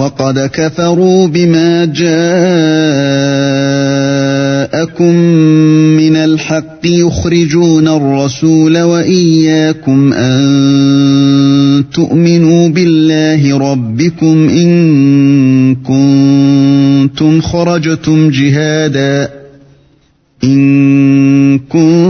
وقد كفروا بما جاءكم من الحق يخرجون الرسول وإياكم أن تؤمنوا بالله ربكم إن كنتم خرجتم جهادا إن كنتم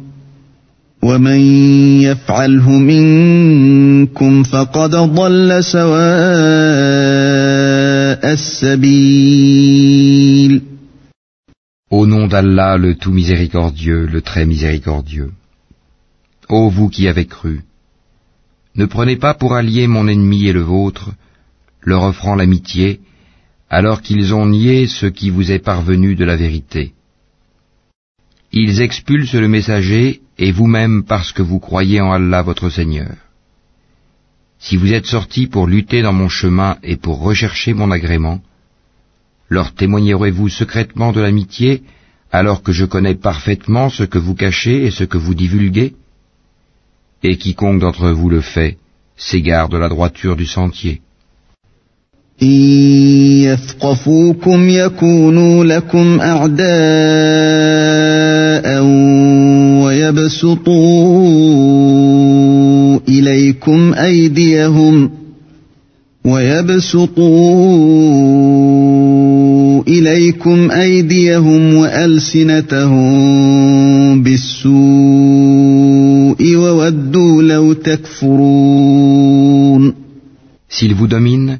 ومن يفعله منكم فقد ضل سواء السبيل Au nom d'Allah, le tout miséricordieux, le très miséricordieux. Ô vous qui avez cru, ne prenez pas pour allié mon ennemi et le vôtre, leur offrant l'amitié, alors qu'ils ont nié ce qui vous est parvenu de la vérité. Ils expulsent le messager et vous-même parce que vous croyez en Allah votre Seigneur. Si vous êtes sortis pour lutter dans mon chemin et pour rechercher mon agrément, leur témoignerez-vous secrètement de l'amitié alors que je connais parfaitement ce que vous cachez et ce que vous divulguez? Et quiconque d'entre vous le fait s'égare de la droiture du sentier. ويبسطوا إليكم أيديهم ويبسطوا إليكم أيديهم وألسنتهم بالسوء وودوا لو تكفرون. S'ils vous dominent,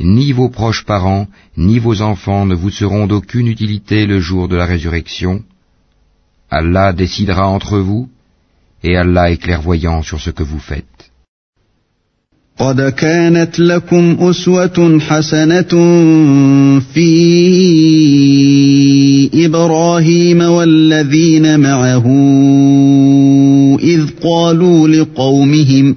Ni vos proches parents, ni vos enfants ne vous seront d'aucune utilité le jour de la résurrection, Allah décidera entre vous, et Allah est clairvoyant sur ce que vous faites. قد كانت لكم أسوة حسنة في إبراهيم والذين معه إذ قالوا لقومهم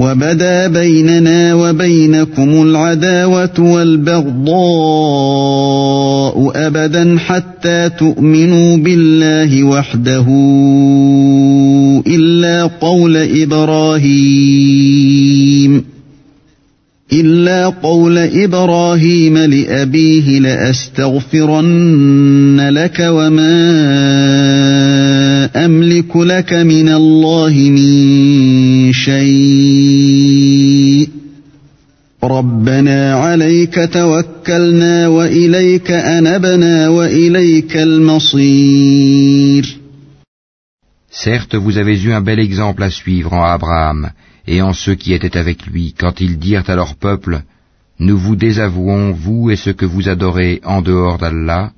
وبدا بيننا وبينكم العداوة والبغضاء أبدا حتى تؤمنوا بالله وحده إلا قول إبراهيم. إلا قول إبراهيم لأبيه لأستغفرن لك وما أملك لك من الله من شيء. ربنا عليك توكلنا وإليك أنبنا وإليك المصير. Certes, vous avez eu un bel exemple à suivre en Abraham, et en ceux qui étaient avec lui, quand ils dirent à leur peuple, Nous vous désavouons, vous et ce que vous adorez en dehors d'Allah,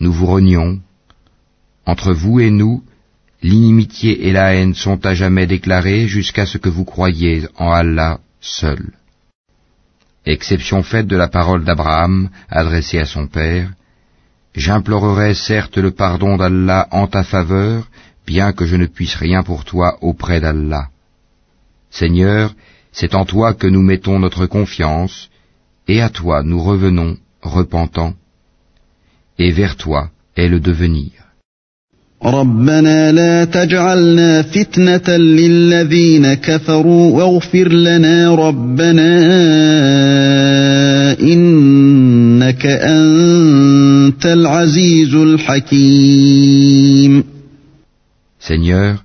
nous vous renions. Entre vous et nous, l'inimitié et la haine sont à jamais déclarées jusqu'à ce que vous croyiez en Allah seul. exception faite de la parole d'Abraham adressée à son père, J'implorerai certes le pardon d'Allah en ta faveur, bien que je ne puisse rien pour toi auprès d'Allah. Seigneur, c'est en toi que nous mettons notre confiance, et à toi nous revenons, repentants, et vers toi est le devenir. Seigneur,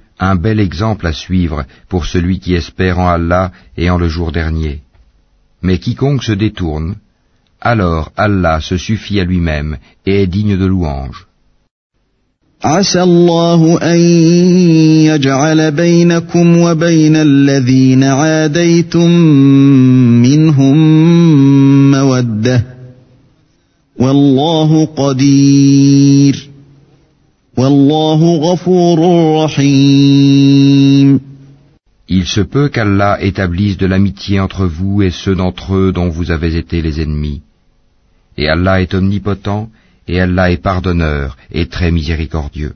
un bel exemple à suivre pour celui qui espère en Allah et en le jour dernier. Mais quiconque se détourne, alors Allah se suffit à lui-même et est digne de louange. عسى الله أن يجعل بينكم وبين الذين عاديتم منهم مودة والله قدير والله غفور رحيم il se peut qu'Allah établisse de l'amitié entre vous et ceux d'entre eux dont vous avez été les ennemis. Et Allah est omnipotent et Allah est pardonneur et très miséricordieux.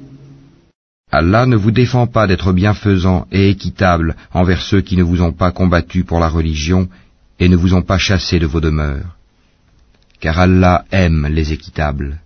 Allah ne vous défend pas d'être bienfaisant et équitable envers ceux qui ne vous ont pas combattu pour la religion et ne vous ont pas chassé de vos demeures. Car Allah aime les équitables.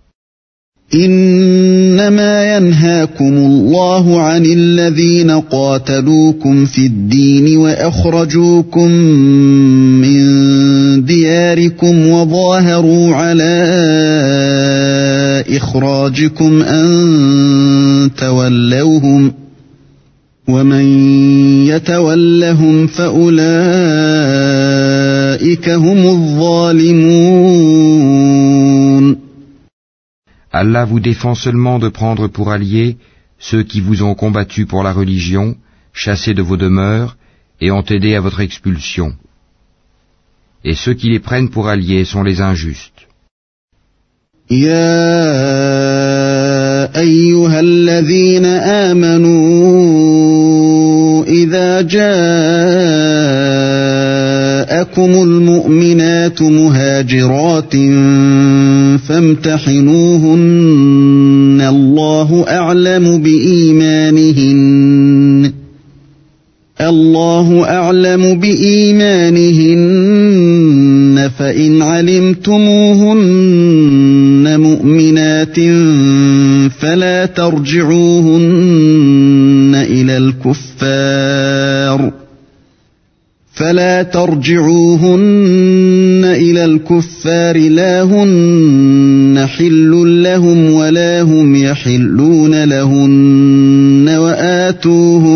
Allah vous défend seulement de prendre pour alliés ceux qui vous ont combattu pour la religion, chassé de vos demeures et ont aidé à votre expulsion. Et ceux qui les prennent pour alliés sont les injustes. يا ايها الذين امنوا اذا جاءكم المؤمنات مهاجرات فامتحنوهن الله اعلم بايمانهن الله اعلم بايمانهن فان علمتموهن مؤمنات فلا ترجعوهن إلى الكفار فلا ترجعوهن إلى الكفار لا هن حل لهم ولا هم يحلون لهن وآتوهم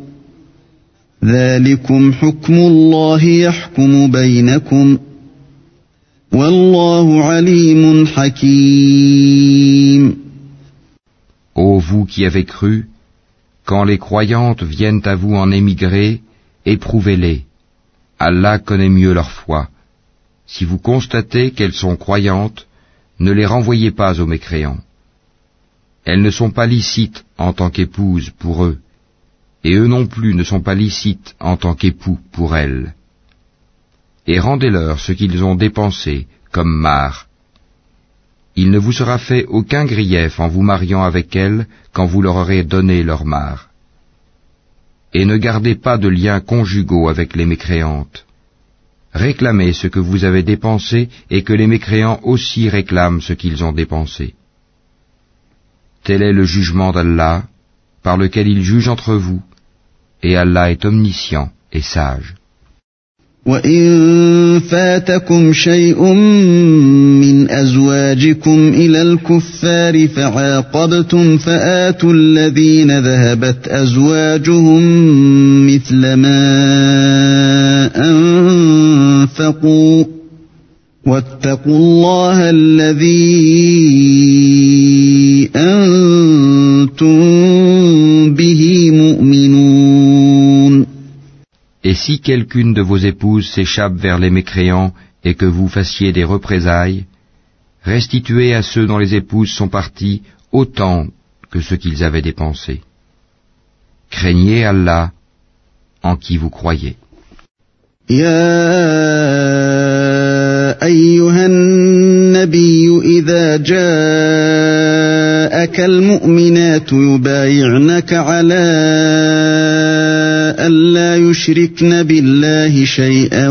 ذلكم حكم الله يحكم بينكم والله عليم حكيم Ô vous qui avez cru, quand les croyantes viennent à vous en émigrer, éprouvez-les. Allah connaît mieux leur foi. Si vous constatez qu'elles sont croyantes, ne les renvoyez pas aux mécréants. Elles ne sont pas licites en tant qu'épouses pour eux, et eux non plus ne sont pas licites en tant qu'époux pour elles. Et rendez-leur ce qu'ils ont dépensé comme marre. Il ne vous sera fait aucun grief en vous mariant avec elles quand vous leur aurez donné leur marre. Et ne gardez pas de liens conjugaux avec les mécréantes. Réclamez ce que vous avez dépensé et que les mécréants aussi réclament ce qu'ils ont dépensé. Tel est le jugement d'Allah, par lequel il juge entre vous, et Allah est omniscient et sage. وإن فاتكم شيء من أزواجكم إلى الكفار فعاقبتم فآتوا الذين ذهبت أزواجهم مثل ما أنفقوا واتقوا الله الذي مؤمنون Et si quelqu'une de vos épouses s'échappe vers les mécréants et que vous fassiez des représailles, restituez à ceux dont les épouses sont parties autant que ce qu'ils avaient dépensé. Craignez Allah en qui vous croyez. ألا يشركن بالله شيئا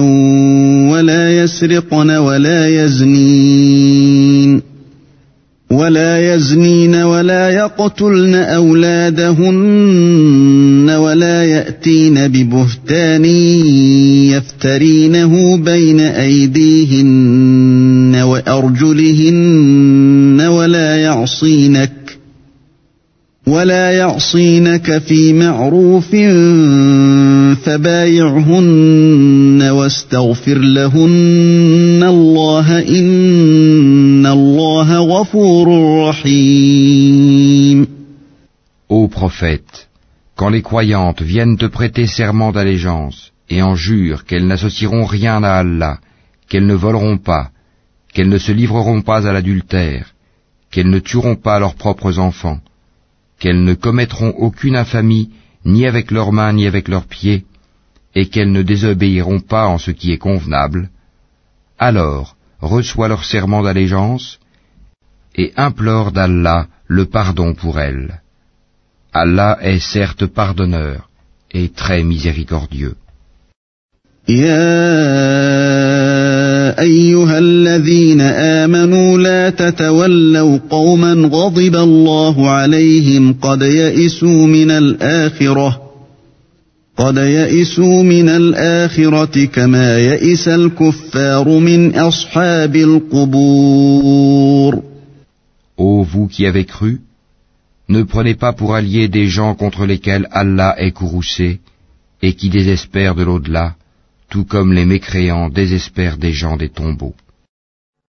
ولا يسرقن ولا يزنين ولا يزنين ولا يقتلن أولادهن ولا يأتين ببهتان يفترينه بين أيديهن وأرجلهن ولا يعصينك ولا يعصينك في معروف فبايعهن واستغفر لهن الله إن الله غفور رحيم Ô prophète, quand les croyantes viennent te prêter serment d'allégeance et en jurent qu'elles n'associeront rien à Allah, qu'elles ne voleront pas, qu'elles ne se livreront pas à l'adultère, qu'elles ne tueront pas leurs propres enfants, qu'elles ne commettront aucune infamie ni avec leurs mains ni avec leurs pieds, et qu'elles ne désobéiront pas en ce qui est convenable, alors reçois leur serment d'allégeance et implore d'Allah le pardon pour elles. Allah est certes pardonneur et très miséricordieux. أيها الذين آمنوا لا تتولوا قوما غضب الله عليهم قد يئسوا من الآخرة قد يئسوا من الآخرة كما يئس الكفار من أصحاب القبور Ô vous qui avez cru, ne prenez pas pour alliés des gens contre lesquels Allah est courroucé et qui désespèrent de l'au-delà, tout comme les mécréants désespèrent des gens des tombeaux.